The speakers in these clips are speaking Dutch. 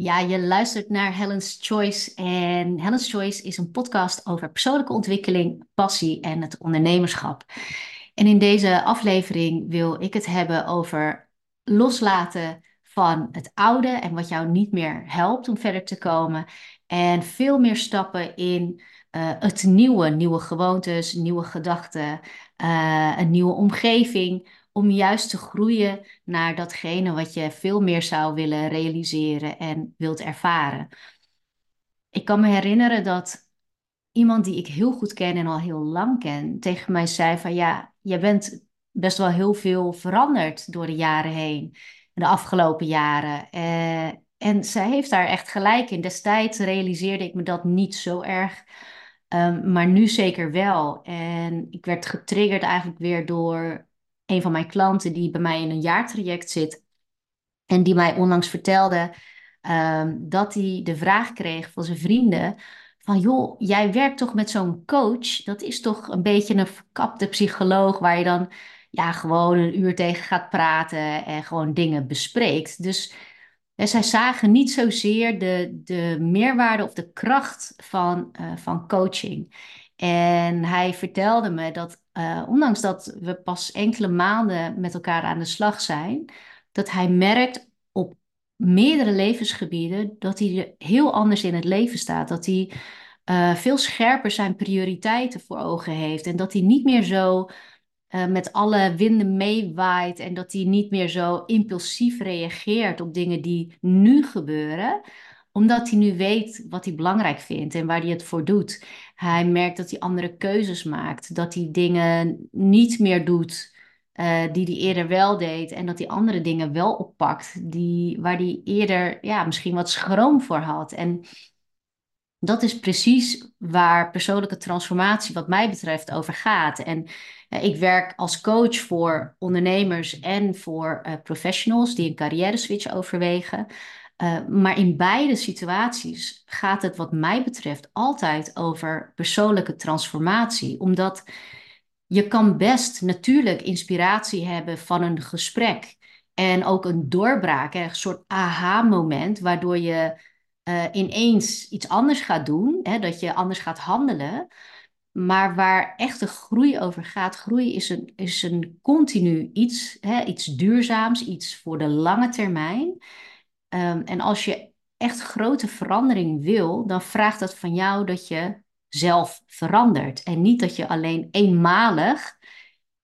Ja, je luistert naar Helen's Choice. En Helen's Choice is een podcast over persoonlijke ontwikkeling, passie en het ondernemerschap. En in deze aflevering wil ik het hebben over loslaten van het oude en wat jou niet meer helpt om verder te komen. En veel meer stappen in uh, het nieuwe, nieuwe gewoontes, nieuwe gedachten, uh, een nieuwe omgeving om juist te groeien naar datgene wat je veel meer zou willen realiseren en wilt ervaren. Ik kan me herinneren dat iemand die ik heel goed ken en al heel lang ken, tegen mij zei van ja, je bent best wel heel veel veranderd door de jaren heen, de afgelopen jaren. Uh, en zij heeft daar echt gelijk in. Destijds realiseerde ik me dat niet zo erg. Um, maar nu zeker wel. En ik werd getriggerd eigenlijk weer door een van mijn klanten die bij mij in een jaartraject zit. En die mij onlangs vertelde um, dat hij de vraag kreeg van zijn vrienden. Van joh, jij werkt toch met zo'n coach? Dat is toch een beetje een verkapte psycholoog waar je dan ja, gewoon een uur tegen gaat praten en gewoon dingen bespreekt. Dus zij zagen niet zozeer de, de meerwaarde of de kracht van, uh, van coaching. En hij vertelde me dat, uh, ondanks dat we pas enkele maanden met elkaar aan de slag zijn, dat hij merkt op meerdere levensgebieden dat hij heel anders in het leven staat. Dat hij uh, veel scherper zijn prioriteiten voor ogen heeft. En dat hij niet meer zo uh, met alle winden meewaait. En dat hij niet meer zo impulsief reageert op dingen die nu gebeuren omdat hij nu weet wat hij belangrijk vindt en waar hij het voor doet. Hij merkt dat hij andere keuzes maakt. Dat hij dingen niet meer doet uh, die hij eerder wel deed. En dat hij andere dingen wel oppakt die, waar hij eerder ja, misschien wat schroom voor had. En dat is precies waar persoonlijke transformatie, wat mij betreft, over gaat. En uh, ik werk als coach voor ondernemers en voor uh, professionals die een carrière switch overwegen. Uh, maar in beide situaties gaat het, wat mij betreft, altijd over persoonlijke transformatie. Omdat je kan best natuurlijk inspiratie hebben van een gesprek. En ook een doorbraak, een soort aha-moment, waardoor je uh, ineens iets anders gaat doen, hè, dat je anders gaat handelen. Maar waar echte groei over gaat, groei is een, is een continu iets, hè, iets duurzaams, iets voor de lange termijn. Um, en als je echt grote verandering wil, dan vraagt dat van jou dat je zelf verandert. En niet dat je alleen eenmalig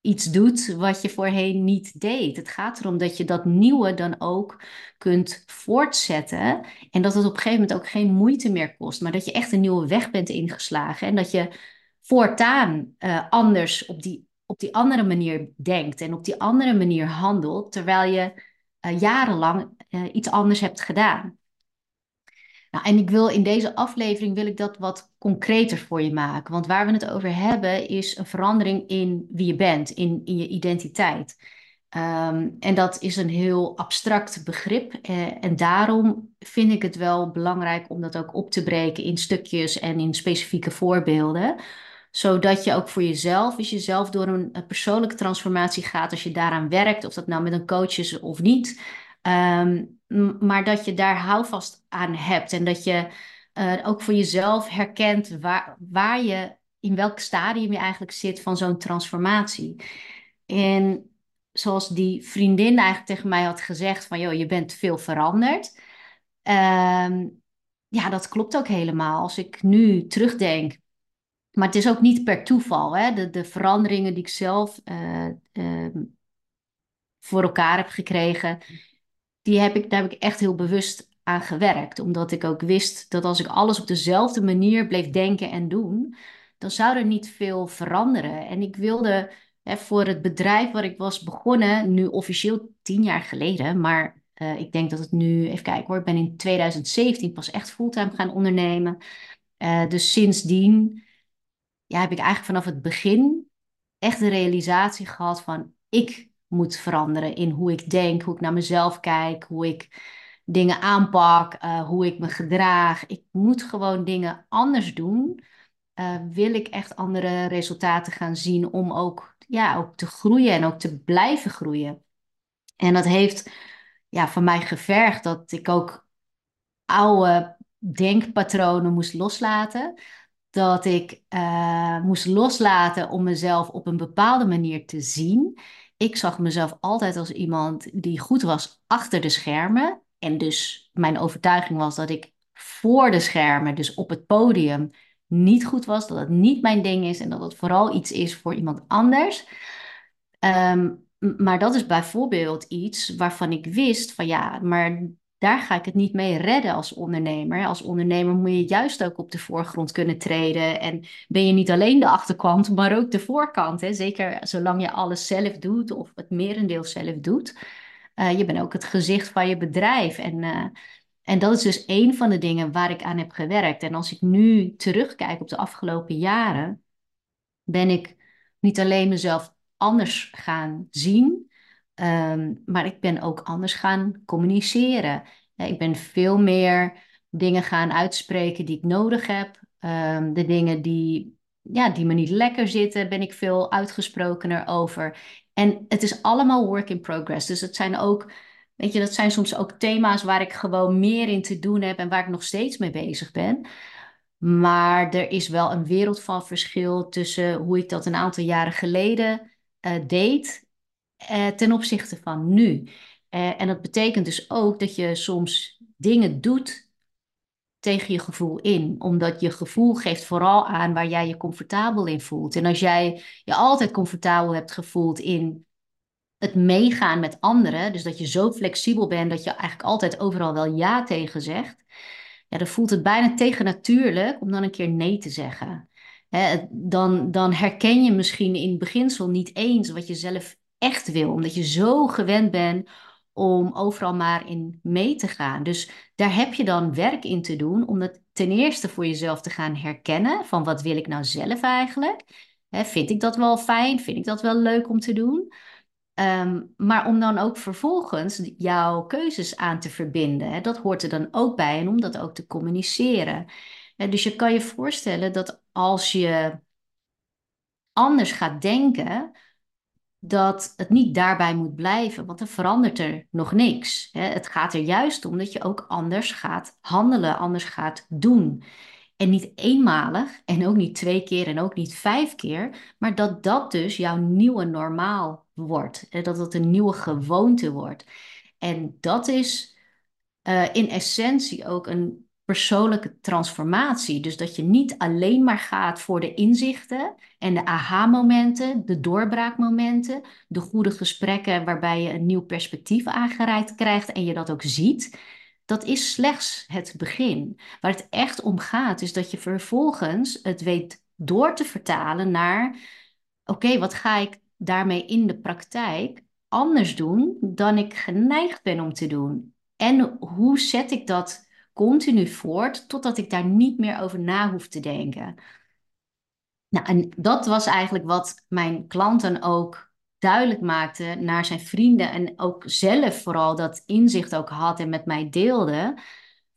iets doet wat je voorheen niet deed. Het gaat erom dat je dat nieuwe dan ook kunt voortzetten. En dat het op een gegeven moment ook geen moeite meer kost. Maar dat je echt een nieuwe weg bent ingeslagen. En dat je voortaan uh, anders op die, op die andere manier denkt. En op die andere manier handelt. Terwijl je uh, jarenlang uh, iets anders hebt gedaan. Nou, en ik wil in deze aflevering wil ik dat wat concreter voor je maken. Want waar we het over hebben is een verandering in wie je bent, in, in je identiteit. Um, en dat is een heel abstract begrip. Uh, en daarom vind ik het wel belangrijk om dat ook op te breken in stukjes en in specifieke voorbeelden zodat je ook voor jezelf, als je zelf door een, een, persoonlijke transformatie gaat, als je daaraan werkt, of dat nou met een coach is of niet, um, maar dat je daar houvast aan hebt en dat je uh, ook voor jezelf herkent waar, waar je, in welk stadium je eigenlijk zit van zo'n transformatie. En zoals die vriendin eigenlijk tegen mij had gezegd van, joh, je bent veel veranderd. Um, ja, dat klopt ook helemaal. Als ik nu terugdenk maar het is ook niet per toeval. Hè? De, de veranderingen die ik zelf uh, uh, voor elkaar heb gekregen, die heb ik, daar heb ik echt heel bewust aan gewerkt. Omdat ik ook wist dat als ik alles op dezelfde manier bleef denken en doen, dan zou er niet veel veranderen. En ik wilde hè, voor het bedrijf waar ik was begonnen, nu officieel tien jaar geleden, maar uh, ik denk dat het nu, even kijken hoor, ik ben in 2017 pas echt fulltime gaan ondernemen. Uh, dus sindsdien ja, heb ik eigenlijk vanaf het begin echt de realisatie gehad van ik moet veranderen in hoe ik denk, hoe ik naar mezelf kijk, hoe ik dingen aanpak, uh, hoe ik me gedraag. Ik moet gewoon dingen anders doen. Uh, wil ik echt andere resultaten gaan zien om ook, ja, ook te groeien en ook te blijven groeien. En dat heeft ja, van mij gevergd dat ik ook oude denkpatronen moest loslaten. Dat ik uh, moest loslaten om mezelf op een bepaalde manier te zien. Ik zag mezelf altijd als iemand die goed was achter de schermen. En dus mijn overtuiging was dat ik voor de schermen, dus op het podium, niet goed was. Dat het niet mijn ding is en dat het vooral iets is voor iemand anders. Um, maar dat is bijvoorbeeld iets waarvan ik wist van ja, maar daar ga ik het niet mee redden als ondernemer. Als ondernemer moet je juist ook op de voorgrond kunnen treden. En ben je niet alleen de achterkant, maar ook de voorkant. Hè? Zeker zolang je alles zelf doet of het merendeel zelf doet. Uh, je bent ook het gezicht van je bedrijf. En, uh, en dat is dus een van de dingen waar ik aan heb gewerkt. En als ik nu terugkijk op de afgelopen jaren, ben ik niet alleen mezelf anders gaan zien, ehm, maar ik ben ook anders gaan communiceren. Ik ben veel meer dingen gaan uitspreken die ik nodig heb. Ehm, de dingen die, ja, die me niet lekker zitten, ben ik veel uitgesprokener over. En het is allemaal work in progress. Dus het zijn ook, weet je, dat zijn soms ook thema's waar ik gewoon meer in te doen heb en waar ik nog steeds mee bezig ben. Maar er is wel een wereld van verschil tussen hoe ik dat een aantal jaren geleden uh, deed uh, ten opzichte van nu. Uh, en dat betekent dus ook dat je soms dingen doet tegen je gevoel in. Omdat je gevoel geeft vooral aan waar jij je comfortabel in voelt. En als jij je altijd comfortabel hebt gevoeld in het meegaan met anderen, dus dat je zo flexibel bent dat je eigenlijk altijd overal wel ja tegen zegt, ja, dan voelt het bijna tegennatuurlijk om dan een keer nee te zeggen dan, dan herken je misschien in beginsel niet eens wat je zelf echt wil, omdat je zo gewend bent om overal maar in mee te gaan. Dus daar heb je dan werk in te doen om dat ten eerste voor jezelf te gaan herkennen van wat wil ik nou zelf eigenlijk? vind ik dat wel fijn? Vind ik dat wel leuk om te doen? Ehm, maar om dan ook vervolgens jouw keuzes aan te verbinden. dat hoort er dan ook bij en om dat ook te communiceren dus je kan je voorstellen dat als je anders gaat denken, dat het niet daarbij moet blijven, want dan verandert er nog niks. Het gaat er juist om dat je ook anders gaat handelen, anders gaat doen. En niet eenmalig en ook niet twee keer en ook niet vijf keer, maar dat dat dus jouw nieuwe normaal wordt. Dat het een nieuwe gewoonte wordt. En dat is uh, in essentie ook een persoonlijke transformatie. Dus dat je niet alleen maar gaat voor de inzichten en de aha-momenten, de doorbraakmomenten, de goede gesprekken waarbij je een nieuw perspectief aangereikt krijgt en je dat ook ziet. Dat is slechts het begin. Waar het echt om gaat, is dat je vervolgens het weet door te vertalen naar: oké, wat ga ik daarmee in de praktijk anders doen dan ik geneigd ben om te doen? En hoe zet ik dat continu voort totdat ik daar niet meer over na hoef te denken. Nou, en dat was eigenlijk wat mijn klanten ook duidelijk maakte naar zijn vrienden en ook zelf vooral dat inzicht ook had en met mij deelde.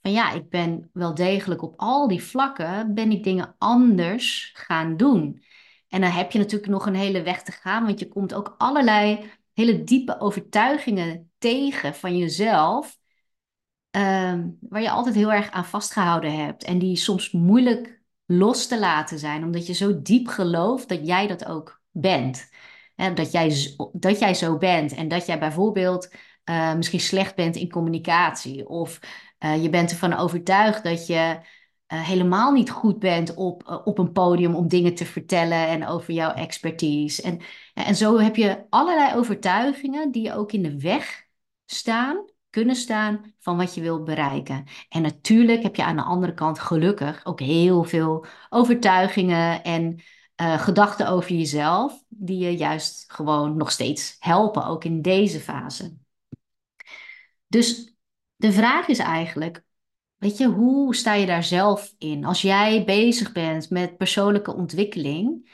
Van ja, ik ben wel degelijk op al die vlakken ben ik dingen anders gaan doen. En dan heb je natuurlijk nog een hele weg te gaan, want je komt ook allerlei hele diepe overtuigingen tegen van jezelf Ehm, waar je altijd heel erg aan vastgehouden hebt. En die soms moeilijk los te laten zijn, omdat je zo diep gelooft dat jij dat ook bent. dat, jij, dat jij zo bent en dat jij bijvoorbeeld uh, misschien slecht bent in communicatie. Of uh, je bent ervan overtuigd dat je uh, helemaal niet goed bent op, op een podium om dingen te vertellen en over jouw expertise. En, en zo heb je allerlei overtuigingen die ook in de weg staan kunnen staan van wat je wilt bereiken. En natuurlijk heb je aan de andere kant gelukkig ook heel veel overtuigingen en uh, gedachten over jezelf, die je juist gewoon nog steeds helpen, ook in deze fase. Dus de vraag is eigenlijk, weet je, hoe sta je daar zelf in? Als jij bezig bent met persoonlijke ontwikkeling,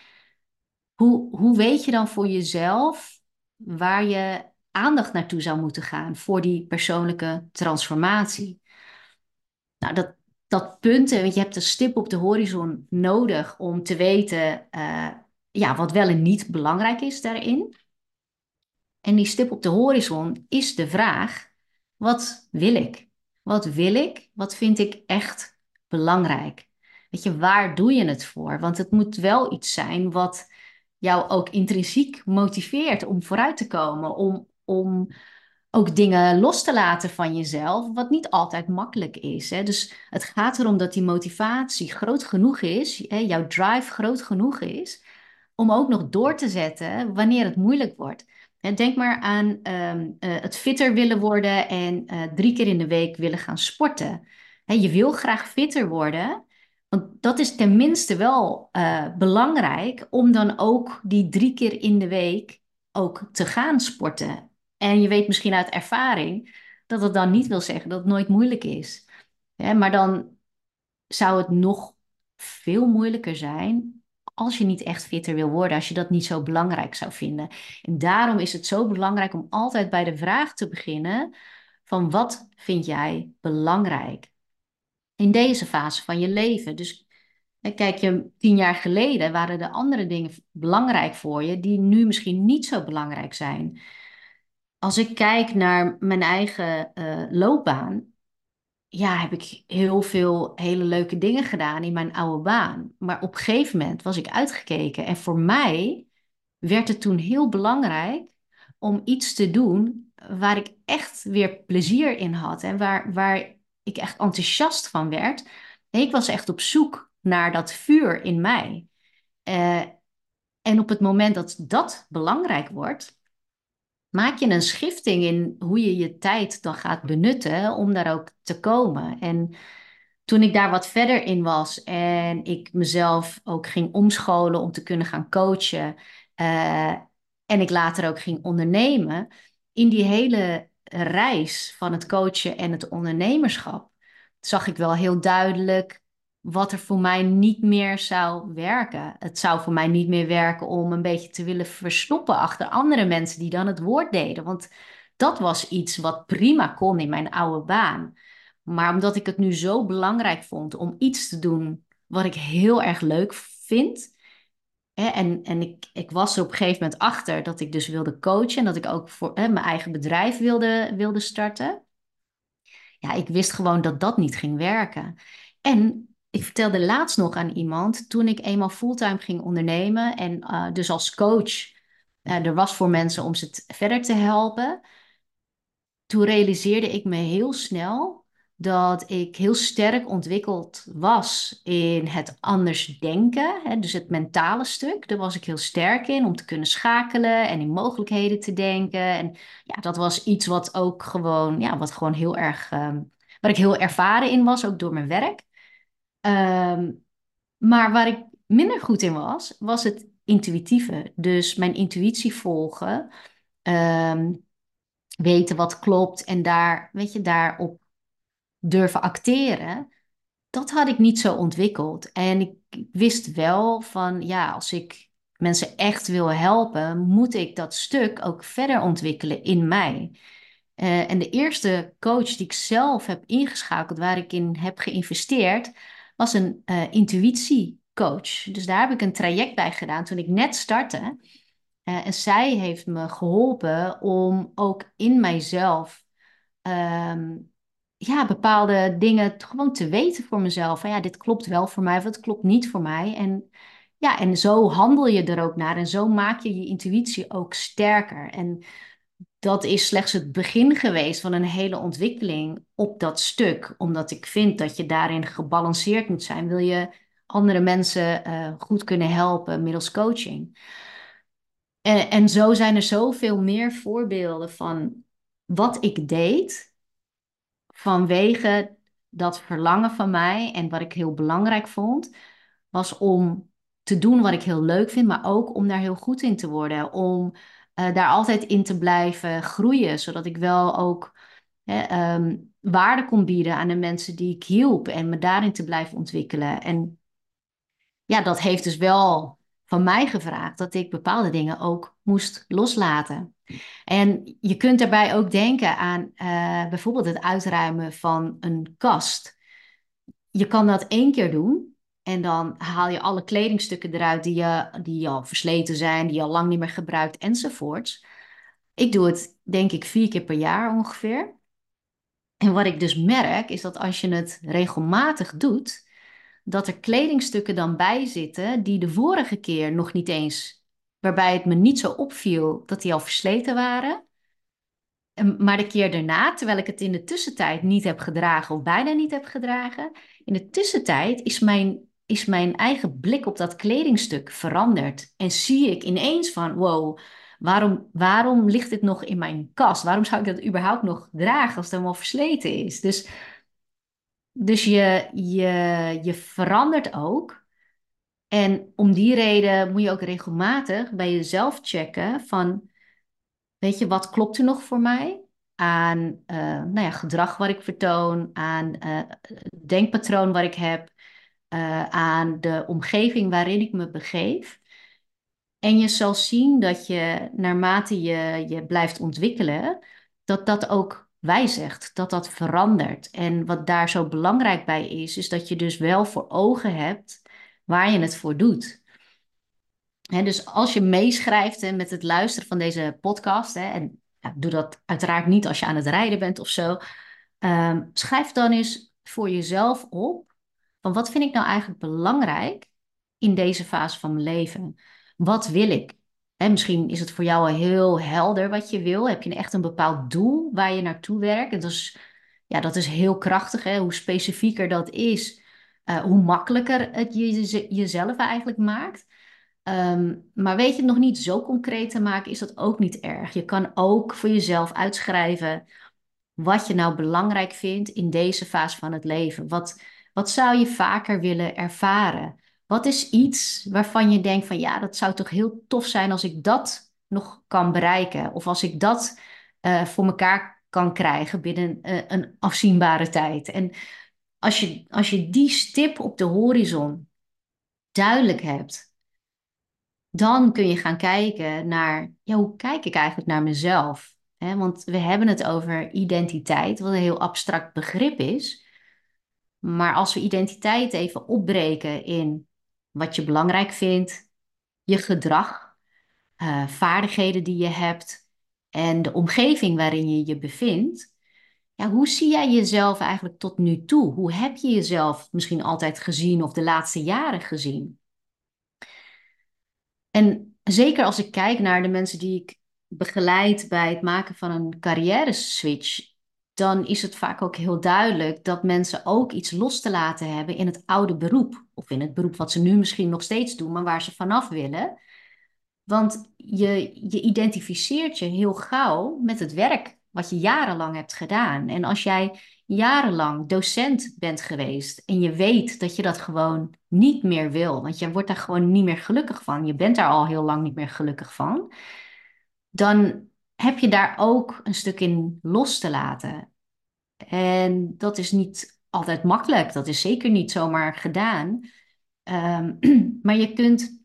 hoe, hoe weet je dan voor jezelf waar je aandacht naartoe zou moeten gaan voor die persoonlijke transformatie. Nou, dat, dat punten, want je hebt een stip op de horizon nodig om te weten uh, ja, wat wel en niet belangrijk is daarin. En die stip op de horizon is de vraag: wat wil ik? Wat wil ik? Wat vind ik echt belangrijk? Weet je, waar doe je het voor? Want het moet wel iets zijn wat jou ook intrinsiek motiveert om vooruit te komen, om, om ook dingen los te laten van jezelf, wat niet altijd makkelijk is. Hè? Dus het gaat erom dat die motivatie groot genoeg is, hè, jouw drive groot genoeg is, om ook nog door te zetten wanneer het moeilijk wordt. Denk maar aan ehm, eh, het fitter willen worden en uh, drie keer in de week willen gaan sporten. je wil graag fitter worden, want dat is tenminste wel uh, belangrijk om dan ook die drie keer in de week ook te gaan sporten. En je weet misschien uit ervaring dat het dan niet wil zeggen dat het nooit moeilijk is. maar dan zou het nog veel moeilijker zijn als je niet echt fitter wil worden, als je dat niet zo belangrijk zou vinden. En daarom is het zo belangrijk om altijd bij de vraag te beginnen van wat vind jij belangrijk in deze fase van je leven? Dus kijk je tien jaar geleden waren er andere dingen belangrijk voor je die nu misschien niet zo belangrijk zijn. Als ik kijk naar mijn eigen uh, loopbaan, ja, heb ik heel veel hele leuke dingen gedaan in mijn oude baan. Maar op een gegeven moment was ik uitgekeken. En voor mij werd het toen heel belangrijk om iets te doen waar ik echt weer plezier in had. En waar, waar ik echt enthousiast van werd. Ik was echt op zoek naar dat vuur in mij. Uh, en op het moment dat dat belangrijk wordt, maak je een schifting in hoe je je tijd dan gaat benutten om daar ook te komen. En toen ik daar wat verder in was en ik mezelf ook ging omscholen om te kunnen gaan coachen uh, en ik later ook ging ondernemen, in die hele reis van het coachen en het ondernemerschap zag ik wel heel duidelijk wat er voor mij niet meer zou werken. Het zou voor mij niet meer werken om een beetje te willen verstoppen achter andere mensen die dan het woord deden. Want dat was iets wat prima kon in mijn oude baan. Maar omdat ik het nu zo belangrijk vond om iets te doen wat ik heel erg leuk vind. Hè, en en ik, ik was er op een gegeven moment achter dat ik dus wilde coachen. En dat ik ook voor hè, mijn eigen bedrijf wilde, wilde starten. Ja, ik wist gewoon dat dat niet ging werken. En ik vertelde laatst nog aan iemand, toen ik eenmaal fulltime ging ondernemen en uh, dus als coach uh, er was voor mensen om ze verder te helpen, toen realiseerde ik me heel snel dat ik heel sterk ontwikkeld was in het anders denken, hè, dus het mentale stuk. Daar was ik heel sterk in om te kunnen schakelen en in mogelijkheden te denken. En ja, dat was iets wat ook gewoon, ja, wat gewoon heel erg, um, waar ik heel ervaren in was, ook door mijn werk. Ehm, maar waar ik minder goed in was, was het intuïtieve. Dus mijn intuïtie volgen, ehm, weten wat klopt en daar, weet je, daarop durven acteren. Dat had ik niet zo ontwikkeld. En ik wist wel van, ja, als ik mensen echt wil helpen, moet ik dat stuk ook verder ontwikkelen in mij. Uh, en de eerste coach die ik zelf heb ingeschakeld, waar ik in heb geïnvesteerd, was een uh, intuïtiecoach. Dus daar heb ik een traject bij gedaan toen ik net startte. Uh, en zij heeft me geholpen om ook in mijzelf um, ja, bepaalde dingen gewoon te weten voor mezelf. Van ja, dit klopt wel voor mij of het klopt niet voor mij. En ja, en zo handel je er ook naar en zo maak je je intuïtie ook sterker. En dat is slechts het begin geweest van een hele ontwikkeling op dat stuk. Omdat ik vind dat je daarin gebalanceerd moet zijn. Wil je andere mensen uh, goed kunnen helpen middels coaching. En, en zo zijn er zoveel meer voorbeelden van wat ik deed vanwege dat verlangen van mij en wat ik heel belangrijk vond, was om te doen wat ik heel leuk vind, maar ook om daar heel goed in te worden. Om uh, daar altijd in te blijven groeien, zodat ik wel ook hè, um, waarde kon bieden aan de mensen die ik hielp en me daarin te blijven ontwikkelen. En ja, dat heeft dus wel van mij gevraagd dat ik bepaalde dingen ook moest loslaten. En je kunt daarbij ook denken aan uh, bijvoorbeeld het uitruimen van een kast. Je kan dat één keer doen en dan haal je alle kledingstukken eruit die, je, die al versleten zijn, die je al lang niet meer gebruikt enzovoorts. Ik doe het denk ik vier keer per jaar ongeveer. En wat ik dus merk, is dat als je het regelmatig doet, dat er kledingstukken dan bij zitten die de vorige keer nog niet eens, waarbij het me niet zo opviel dat die al versleten waren. Maar de keer daarna, terwijl ik het in de tussentijd niet heb gedragen of bijna niet heb gedragen, in de tussentijd is mijn, is mijn eigen blik op dat kledingstuk veranderd. En zie ik ineens van, wow, waarom, waarom ligt dit nog in mijn kast? Waarom zou ik dat überhaupt nog dragen als het helemaal versleten is? Dus, dus je, je, je verandert ook. En om die reden moet je ook regelmatig bij jezelf checken van weet je, wat klopt er nog voor mij? Aan uh, nou ja, gedrag wat ik vertoon, aan uh, denkpatroon wat ik heb, uh, aan de omgeving waarin ik me begeef. En je zal zien dat je, naarmate je je blijft ontwikkelen, dat dat ook wijzigt, dat dat verandert. En wat daar zo belangrijk bij is, is dat je dus wel voor ogen hebt waar je het voor doet dus als je meeschrijft met het luisteren van deze podcast, en ja, doe dat uiteraard niet als je aan het rijden bent of zo, ehm, schrijf dan eens voor jezelf op van wat vind ik nou eigenlijk belangrijk in deze fase van mijn leven? Wat wil ik? En misschien is het voor jou al heel helder wat je wil. Heb je echt een bepaald doel waar je naartoe werkt? Dat is, ja, dat is heel krachtig. Hè? Hoe specifieker dat is, uh, hoe makkelijker het je, jezelf eigenlijk maakt. Ehm, maar weet je het nog niet zo concreet te maken, is dat ook niet erg. Je kan ook voor jezelf uitschrijven wat je nou belangrijk vindt in deze fase van het leven. Wat, wat zou je vaker willen ervaren? Wat is iets waarvan je denkt van ja, dat zou toch heel tof zijn als ik dat nog kan bereiken? Of als ik dat uh, voor elkaar kan krijgen binnen uh, een afzienbare tijd. En als je, als je die stip op de horizon duidelijk hebt, dan kun je gaan kijken naar, ja, hoe kijk ik eigenlijk naar mezelf? want we hebben het over identiteit, wat een heel abstract begrip is. Maar als we identiteit even opbreken in wat je belangrijk vindt, je gedrag, uh, vaardigheden die je hebt en de omgeving waarin je je bevindt, ja, hoe zie jij jezelf eigenlijk tot nu toe? Hoe heb je jezelf misschien altijd gezien of de laatste jaren gezien? En zeker als ik kijk naar de mensen die ik begeleid bij het maken van een carrière switch, dan is het vaak ook heel duidelijk dat mensen ook iets los te laten hebben in het oude beroep. Of in het beroep wat ze nu misschien nog steeds doen, maar waar ze vanaf willen. Want je, je identificeert je heel gauw met het werk wat je jarenlang hebt gedaan. En als jij jarenlang docent bent geweest en je weet dat je dat gewoon niet meer wil, want je wordt daar gewoon niet meer gelukkig van, je bent daar al heel lang niet meer gelukkig van, dan heb je daar ook een stuk in los te laten. En dat is niet altijd makkelijk, dat is zeker niet zomaar gedaan. Um, maar je kunt,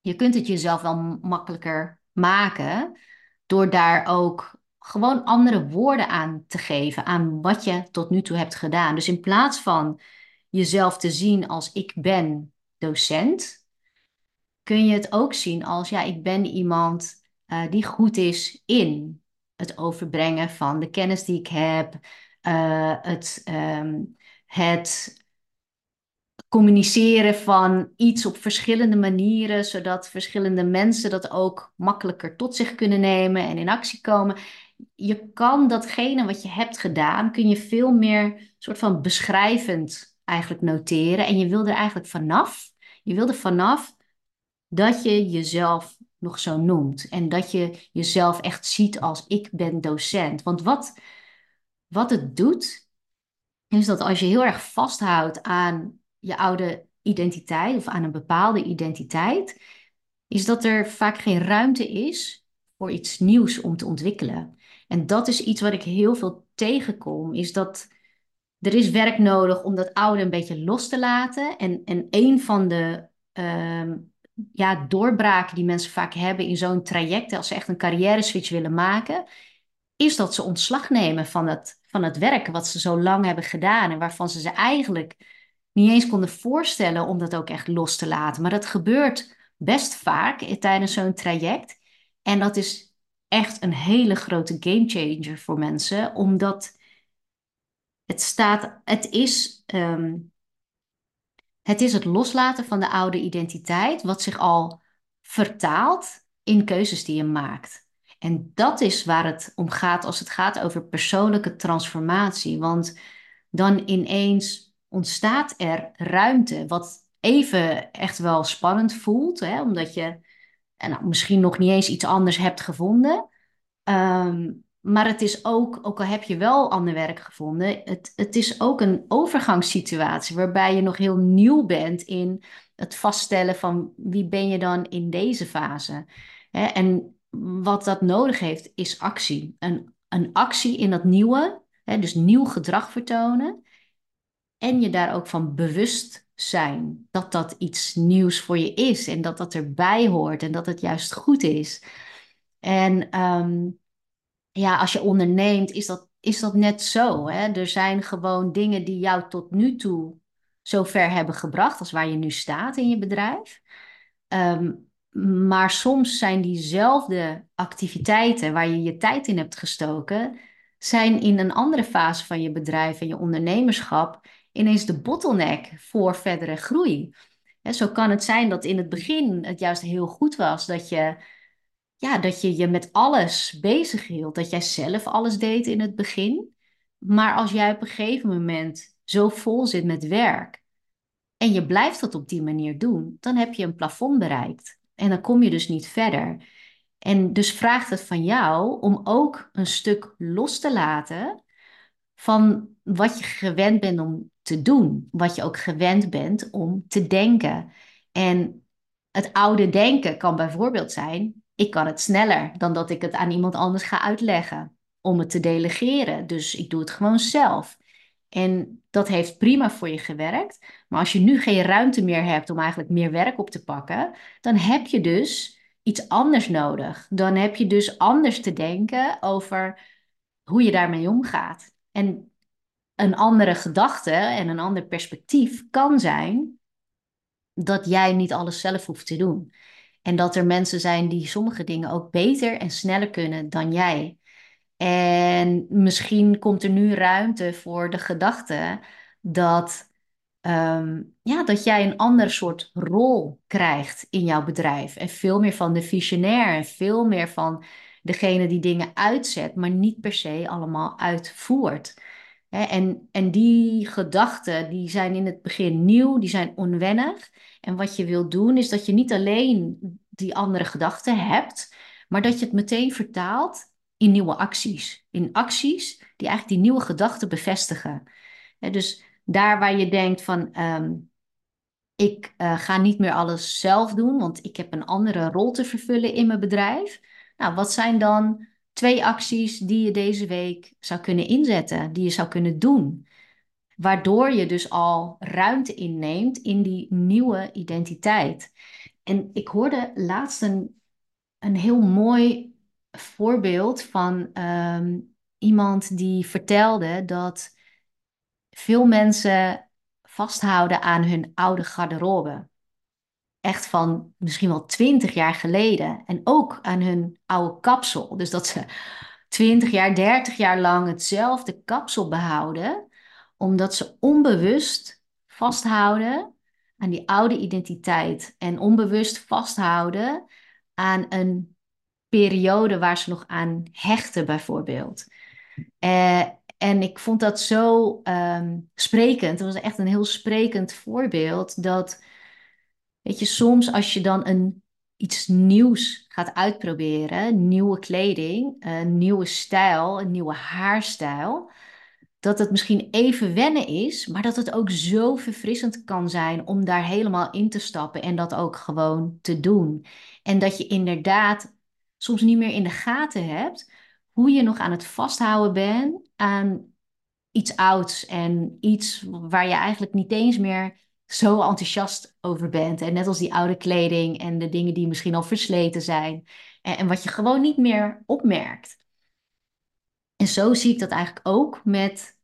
je kunt het jezelf wel makkelijker maken door daar ook gewoon andere woorden aan te geven aan wat je tot nu toe hebt gedaan. Dus in plaats van jezelf te zien als ik ben docent, kun je het ook zien als ja, ik ben iemand uh, die goed is in het overbrengen van de kennis die ik heb, uh, het, um, het communiceren van iets op verschillende manieren, zodat verschillende mensen dat ook makkelijker tot zich kunnen nemen en in actie komen je kan datgene wat je hebt gedaan, kun je veel meer soort van beschrijvend eigenlijk noteren. En je wil er eigenlijk vanaf. Je wil er vanaf dat je jezelf nog zo noemt. En dat je jezelf echt ziet als ik ben docent. Want wat, wat het doet, is dat als je heel erg vasthoudt aan je oude identiteit of aan een bepaalde identiteit, is dat er vaak geen ruimte is voor iets nieuws om te ontwikkelen. En dat is iets wat ik heel veel tegenkom, is dat er is werk nodig om dat oude een beetje los te laten. En, en een van de uh, ja, doorbraken die mensen vaak hebben in zo'n traject, als ze echt een carrière switch willen maken, is dat ze ontslag nemen van het, van het werk wat ze zo lang hebben gedaan en waarvan ze ze eigenlijk niet eens konden voorstellen om dat ook echt los te laten. Maar dat gebeurt best vaak tijdens zo'n traject. En dat is echt een hele grote gamechanger voor mensen, omdat Het staat, het is, ehm, het is het loslaten van de oude identiteit, wat zich al vertaalt in keuzes die je maakt. En dat is waar het om gaat als het gaat over persoonlijke transformatie. Want dan ineens ontstaat er ruimte, wat even echt wel spannend voelt, hè, omdat je nou, misschien nog niet eens iets anders hebt gevonden. Ehm, maar het is ook, ook al heb je wel ander werk gevonden, het, het is ook een overgangssituatie waarbij je nog heel nieuw bent in het vaststellen van wie ben je dan in deze fase. Hè? En wat dat nodig heeft, is actie. Een, een actie in dat nieuwe, hè? dus nieuw gedrag vertonen. En je daar ook van bewust zijn dat dat iets nieuws voor je is en dat dat erbij hoort en dat het juist goed is. En ehm, ja, als je onderneemt, is dat, is dat net zo. Hè? Er zijn gewoon dingen die jou tot nu toe zo ver hebben gebracht als waar je nu staat in je bedrijf. Ehm, maar soms zijn diezelfde activiteiten waar je je tijd in hebt gestoken, zijn in een andere fase van je bedrijf en je ondernemerschap ineens de bottleneck voor verdere groei. zo kan het zijn dat in het begin het juist heel goed was dat je, ja, dat je je met alles bezig hield, dat jij zelf alles deed in het begin. Maar als jij op een gegeven moment zo vol zit met werk en je blijft dat op die manier doen, dan heb je een plafond bereikt. En dan kom je dus niet verder. En dus vraagt het van jou om ook een stuk los te laten van wat je gewend bent om te doen, wat je ook gewend bent om te denken. En het oude denken kan bijvoorbeeld zijn: ik kan het sneller dan dat ik het aan iemand anders ga uitleggen om het te delegeren. Dus ik doe het gewoon zelf. En dat heeft prima voor je gewerkt. Maar als je nu geen ruimte meer hebt om eigenlijk meer werk op te pakken, dan heb je dus iets anders nodig. Dan heb je dus anders te denken over hoe je daarmee omgaat. En een andere gedachte en een ander perspectief kan zijn dat jij niet alles zelf hoeft te doen. En dat er mensen zijn die sommige dingen ook beter en sneller kunnen dan jij. En misschien komt er nu ruimte voor de gedachte dat, ehm, ja, dat jij een ander soort rol krijgt in jouw bedrijf. En veel meer van de visionair en veel meer van degene die dingen uitzet, maar niet per se allemaal uitvoert. En, en die gedachten die zijn in het begin nieuw, die zijn onwennig. En wat je wilt doen is dat je niet alleen die andere gedachten hebt, maar dat je het meteen vertaalt in nieuwe acties. In acties die eigenlijk die nieuwe gedachten bevestigen. dus daar waar je denkt van ehm, ik uh, ga niet meer alles zelf doen, want ik heb een andere rol te vervullen in mijn bedrijf. Nou, wat zijn dan twee acties die je deze week zou kunnen inzetten, die je zou kunnen doen? Waardoor je dus al ruimte inneemt in die nieuwe identiteit. En ik hoorde laatst een, een heel mooi voorbeeld van ehm, iemand die vertelde dat veel mensen vasthouden aan hun oude garderobe. Echt van misschien wel twintig jaar geleden. En ook aan hun oude kapsel. Dus dat ze twintig jaar, dertig jaar lang hetzelfde kapsel behouden. Omdat ze onbewust vasthouden aan die oude identiteit. En onbewust vasthouden aan een periode waar ze nog aan hechten, bijvoorbeeld. Uh, en ik vond dat zo um, sprekend. Het was echt een heel sprekend voorbeeld. Dat, weet je, soms als je dan een, iets nieuws gaat uitproberen, nieuwe kleding, een nieuwe stijl, een nieuwe haarstijl, dat het misschien even wennen is, maar dat het ook zo verfrissend kan zijn om daar helemaal in te stappen en dat ook gewoon te doen. En dat je inderdaad soms niet meer in de gaten hebt hoe je nog aan het vasthouden bent aan iets ouds en iets waar je eigenlijk niet eens meer zo enthousiast over bent. En net als die oude kleding en de dingen die misschien al versleten zijn en, en wat je gewoon niet meer opmerkt. En zo zie ik dat eigenlijk ook met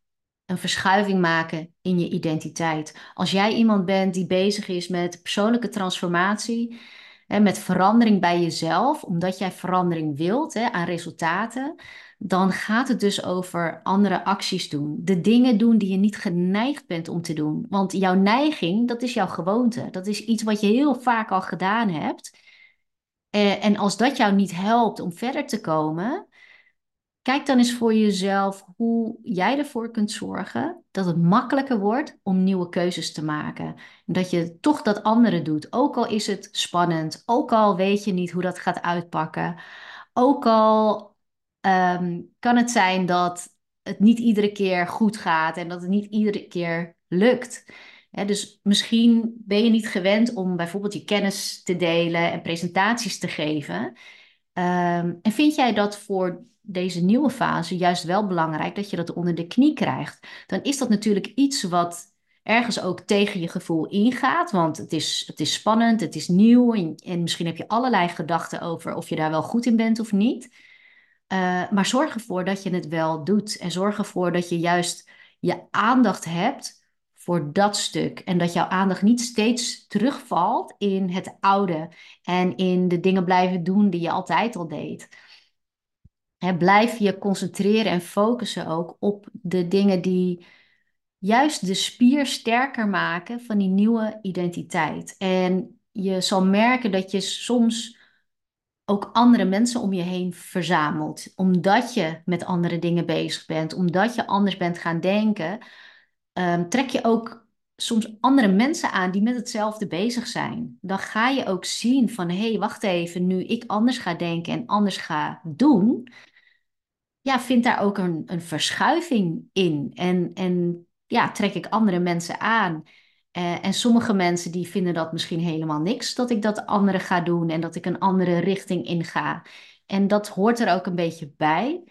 een verschuiving maken in je identiteit. Als jij iemand bent die bezig is met persoonlijke transformatie, hè, met verandering bij jezelf, omdat jij verandering wilt hè, aan resultaten, dan gaat het dus over andere acties doen. De dingen doen die je niet geneigd bent om te doen. Want jouw neiging, dat is jouw gewoonte. Dat is iets wat je heel vaak al gedaan hebt. Eh, en als dat jou niet helpt om verder te komen, kijk dan eens voor jezelf hoe jij ervoor kunt zorgen dat het makkelijker wordt om nieuwe keuzes te maken. Dat je toch dat andere doet, ook al is het spannend, ook al weet je niet hoe dat gaat uitpakken, ook al Ehm, kan het zijn dat het niet iedere keer goed gaat en dat het niet iedere keer lukt. dus misschien ben je niet gewend om bijvoorbeeld je kennis te delen en presentaties te geven. Ehm, en vind jij dat voor deze nieuwe fase juist wel belangrijk dat je dat onder de knie krijgt? Dan is dat natuurlijk iets wat ergens ook tegen je gevoel ingaat. Want het is, het is spannend, het is nieuw en, en misschien heb je allerlei gedachten over of je daar wel goed in bent of niet. Uh, maar zorg ervoor dat je het wel doet. En zorg ervoor dat je juist je aandacht hebt voor dat stuk. En dat jouw aandacht niet steeds terugvalt in het oude. En in de dingen blijven doen die je altijd al deed. blijf je concentreren en focussen ook op de dingen die juist de spier sterker maken van die nieuwe identiteit. En je zal merken dat je soms ook andere mensen om je heen verzamelt. Omdat je met andere dingen bezig bent, omdat je anders bent gaan denken, um, trek je ook soms andere mensen aan die met hetzelfde bezig zijn. Dan ga je ook zien van hé, hey, wacht even, nu ik anders ga denken en anders ga doen, ja, vindt daar ook een, een verschuiving in. En, en ja, trek ik andere mensen aan. Uh, en sommige mensen die vinden dat misschien helemaal niks, dat ik dat andere ga doen en dat ik een andere richting inga. En dat hoort er ook een beetje bij.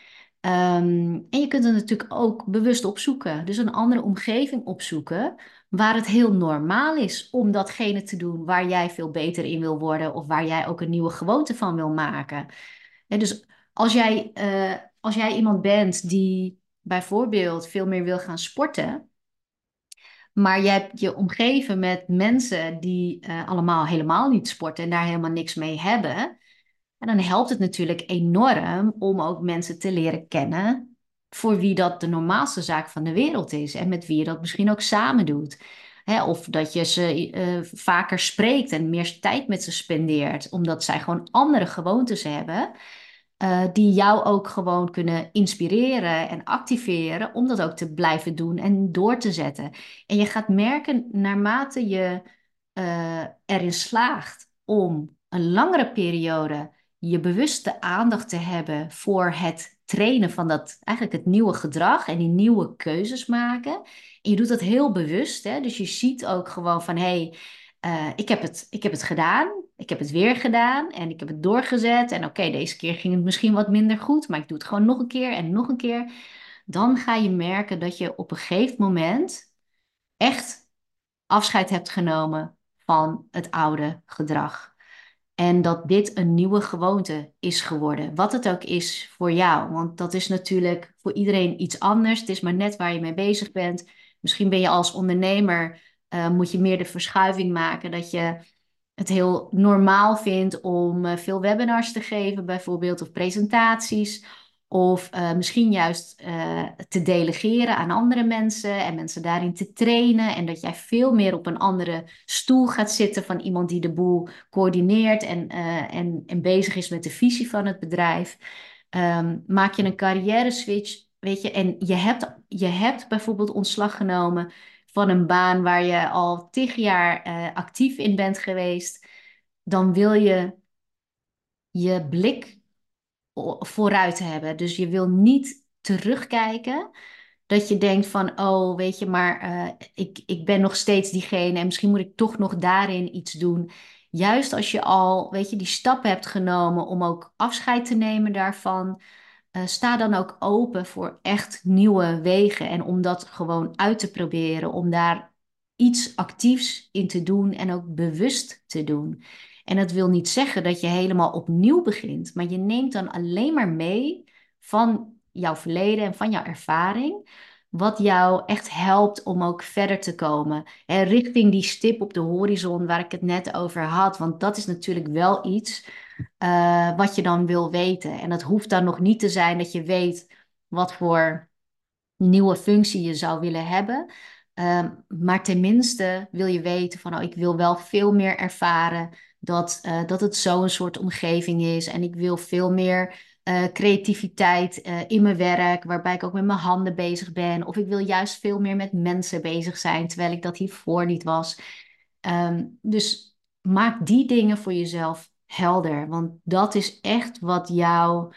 Um, en je kunt het natuurlijk ook bewust opzoeken. Dus een andere omgeving opzoeken waar het heel normaal is om datgene te doen waar jij veel beter in wil worden of waar jij ook een nieuwe gewoonte van wil maken. En dus als jij, uh, als jij iemand bent die bijvoorbeeld veel meer wil gaan sporten, maar je hebt je omgeven met mensen die uh, allemaal helemaal niet sporten en daar helemaal niks mee hebben. En dan helpt het natuurlijk enorm om ook mensen te leren kennen voor wie dat de normaalste zaak van de wereld is en met wie je dat misschien ook samen doet. of dat je ze uh, vaker spreekt en meer tijd met ze spendeert, omdat zij gewoon andere gewoontes hebben. Uh, die jou ook gewoon kunnen inspireren en activeren om dat ook te blijven doen en door te zetten. En je gaat merken naarmate je uh, erin slaagt om een langere periode je bewuste aandacht te hebben voor het trainen van dat eigenlijk het nieuwe gedrag en die nieuwe keuzes maken. En je doet dat heel bewust, hè? dus je ziet ook gewoon van hé, hey, uh, ik, heb het, ik heb het gedaan. Ik heb het weer gedaan en ik heb het doorgezet. En oké, deze keer ging het misschien wat minder goed, maar ik doe het gewoon nog een keer en nog een keer. Dan ga je merken dat je op een gegeven moment echt afscheid hebt genomen van het oude gedrag. En dat dit een nieuwe gewoonte is geworden. Wat het ook is voor jou. Want dat is natuurlijk voor iedereen iets anders. Het is maar net waar je mee bezig bent. Misschien ben je als ondernemer, uh, moet je meer de verschuiving maken dat je het heel normaal vindt om uh, veel webinars te geven, bijvoorbeeld, of presentaties. Of uh, misschien juist te delegeren aan andere mensen en mensen daarin te trainen. En dat jij veel meer op een andere stoel gaat zitten van iemand die de boel coördineert en, en, en bezig is met de visie van het bedrijf. Um, maak je een carrière switch, weet je, en je hebt, je hebt bijvoorbeeld ontslag genomen van een baan waar je al tig jaar uh, actief in bent geweest, dan wil je je blik vooruit hebben. Dus je wil niet terugkijken. Dat je denkt van, oh, weet je, maar uh, ik, ik ben nog steeds diegene en misschien moet ik toch nog daarin iets doen. Juist als je al, weet je, die stappen hebt genomen om ook afscheid te nemen daarvan, uh, sta dan ook open voor echt nieuwe wegen en om dat gewoon uit te proberen, om daar iets actiefs in te doen en ook bewust te doen. En dat wil niet zeggen dat je helemaal opnieuw begint, maar je neemt dan alleen maar mee van jouw verleden en van jouw ervaring, wat jou echt helpt om ook verder te komen. En richting die stip op de horizon waar ik het net over had, want dat is natuurlijk wel iets uh, wat je dan wil weten. En dat hoeft dan nog niet te zijn dat je weet wat voor nieuwe functie je zou willen hebben. Uh, maar tenminste wil je weten van, oh, ik wil wel veel meer ervaren dat, uh, dat het zo'n soort omgeving is. En ik wil veel meer uh, creativiteit in mijn werk, waarbij ik ook met mijn handen bezig ben. Of ik wil juist veel meer met mensen bezig zijn, terwijl ik dat hiervoor niet was. Um, dus maak die dingen voor jezelf helder. Want dat is echt wat jou,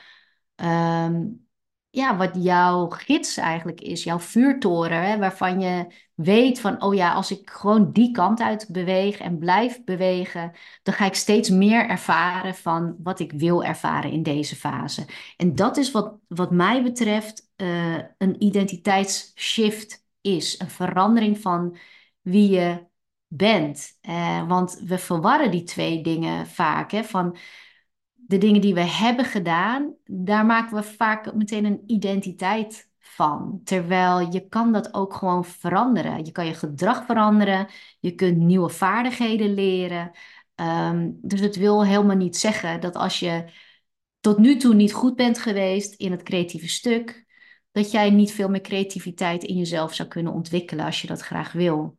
um, ja, wat jouw gids eigenlijk is, jouw vuurtoren, hè, waarvan je weet van, oh ja, als ik gewoon die kant uit beweeg en blijf bewegen, dan ga ik steeds meer ervaren van wat ik wil ervaren in deze fase. En dat is wat, wat mij betreft uh, een identiteitsshift is, een verandering van wie je bent. Uh, want we verwarren die twee dingen vaak. Hè, van de dingen die we hebben gedaan, daar maken we vaak meteen een identiteit van. Terwijl je kan dat ook gewoon veranderen. Je kan je gedrag veranderen, je kunt nieuwe vaardigheden leren. Um, dus het wil helemaal niet zeggen dat als je tot nu toe niet goed bent geweest in het creatieve stuk, dat jij niet veel meer creativiteit in jezelf zou kunnen ontwikkelen als je dat graag wil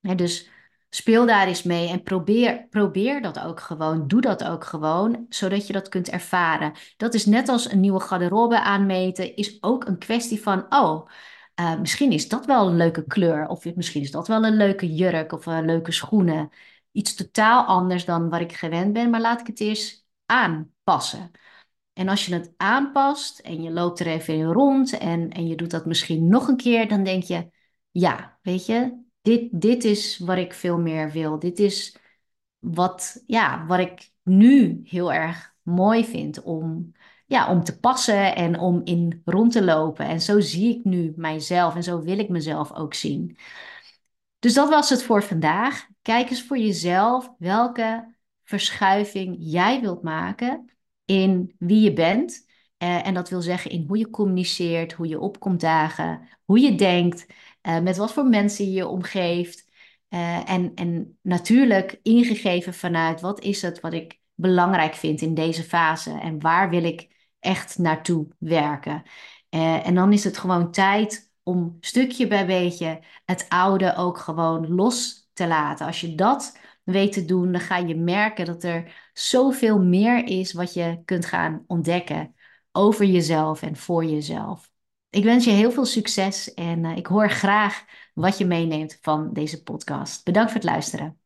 dus speel daar eens mee en probeer, probeer dat ook gewoon. Doe dat ook gewoon, zodat je dat kunt ervaren. Dat is net als een nieuwe garderobe aanmeten, is ook een kwestie van, oh, uh, misschien is dat wel een leuke kleur. Of misschien is dat wel een leuke jurk of uh, leuke schoenen. Iets totaal anders dan waar ik gewend ben, maar laat ik het eerst aanpassen. En als je het aanpast en je loopt er even in rond en, en je doet dat misschien nog een keer, dan denk je, ja, weet je, dit, dit is wat ik veel meer wil. Dit is wat, ja, wat ik nu heel erg mooi vind om, ja, om te passen en om in rond te lopen. En zo zie ik nu mijzelf en zo wil ik mezelf ook zien. Dus dat was het voor vandaag. Kijk eens voor jezelf welke verschuiving jij wilt maken in wie je bent. Uh, en dat wil zeggen in hoe je communiceert, hoe je opkomt dagen, hoe je denkt. Uh, met wat voor mensen je je omgeeft. Uh, en, en natuurlijk ingegeven vanuit wat is het wat ik belangrijk vind in deze fase en waar wil ik echt naartoe werken. Uh, en dan is het gewoon tijd om stukje bij beetje het oude ook gewoon los te laten. Als je dat weet te doen, dan ga je merken dat er zoveel meer is wat je kunt gaan ontdekken over jezelf en voor jezelf. Ik wens je heel veel succes en uh, ik hoor graag wat je meeneemt van deze podcast. Bedankt voor het luisteren.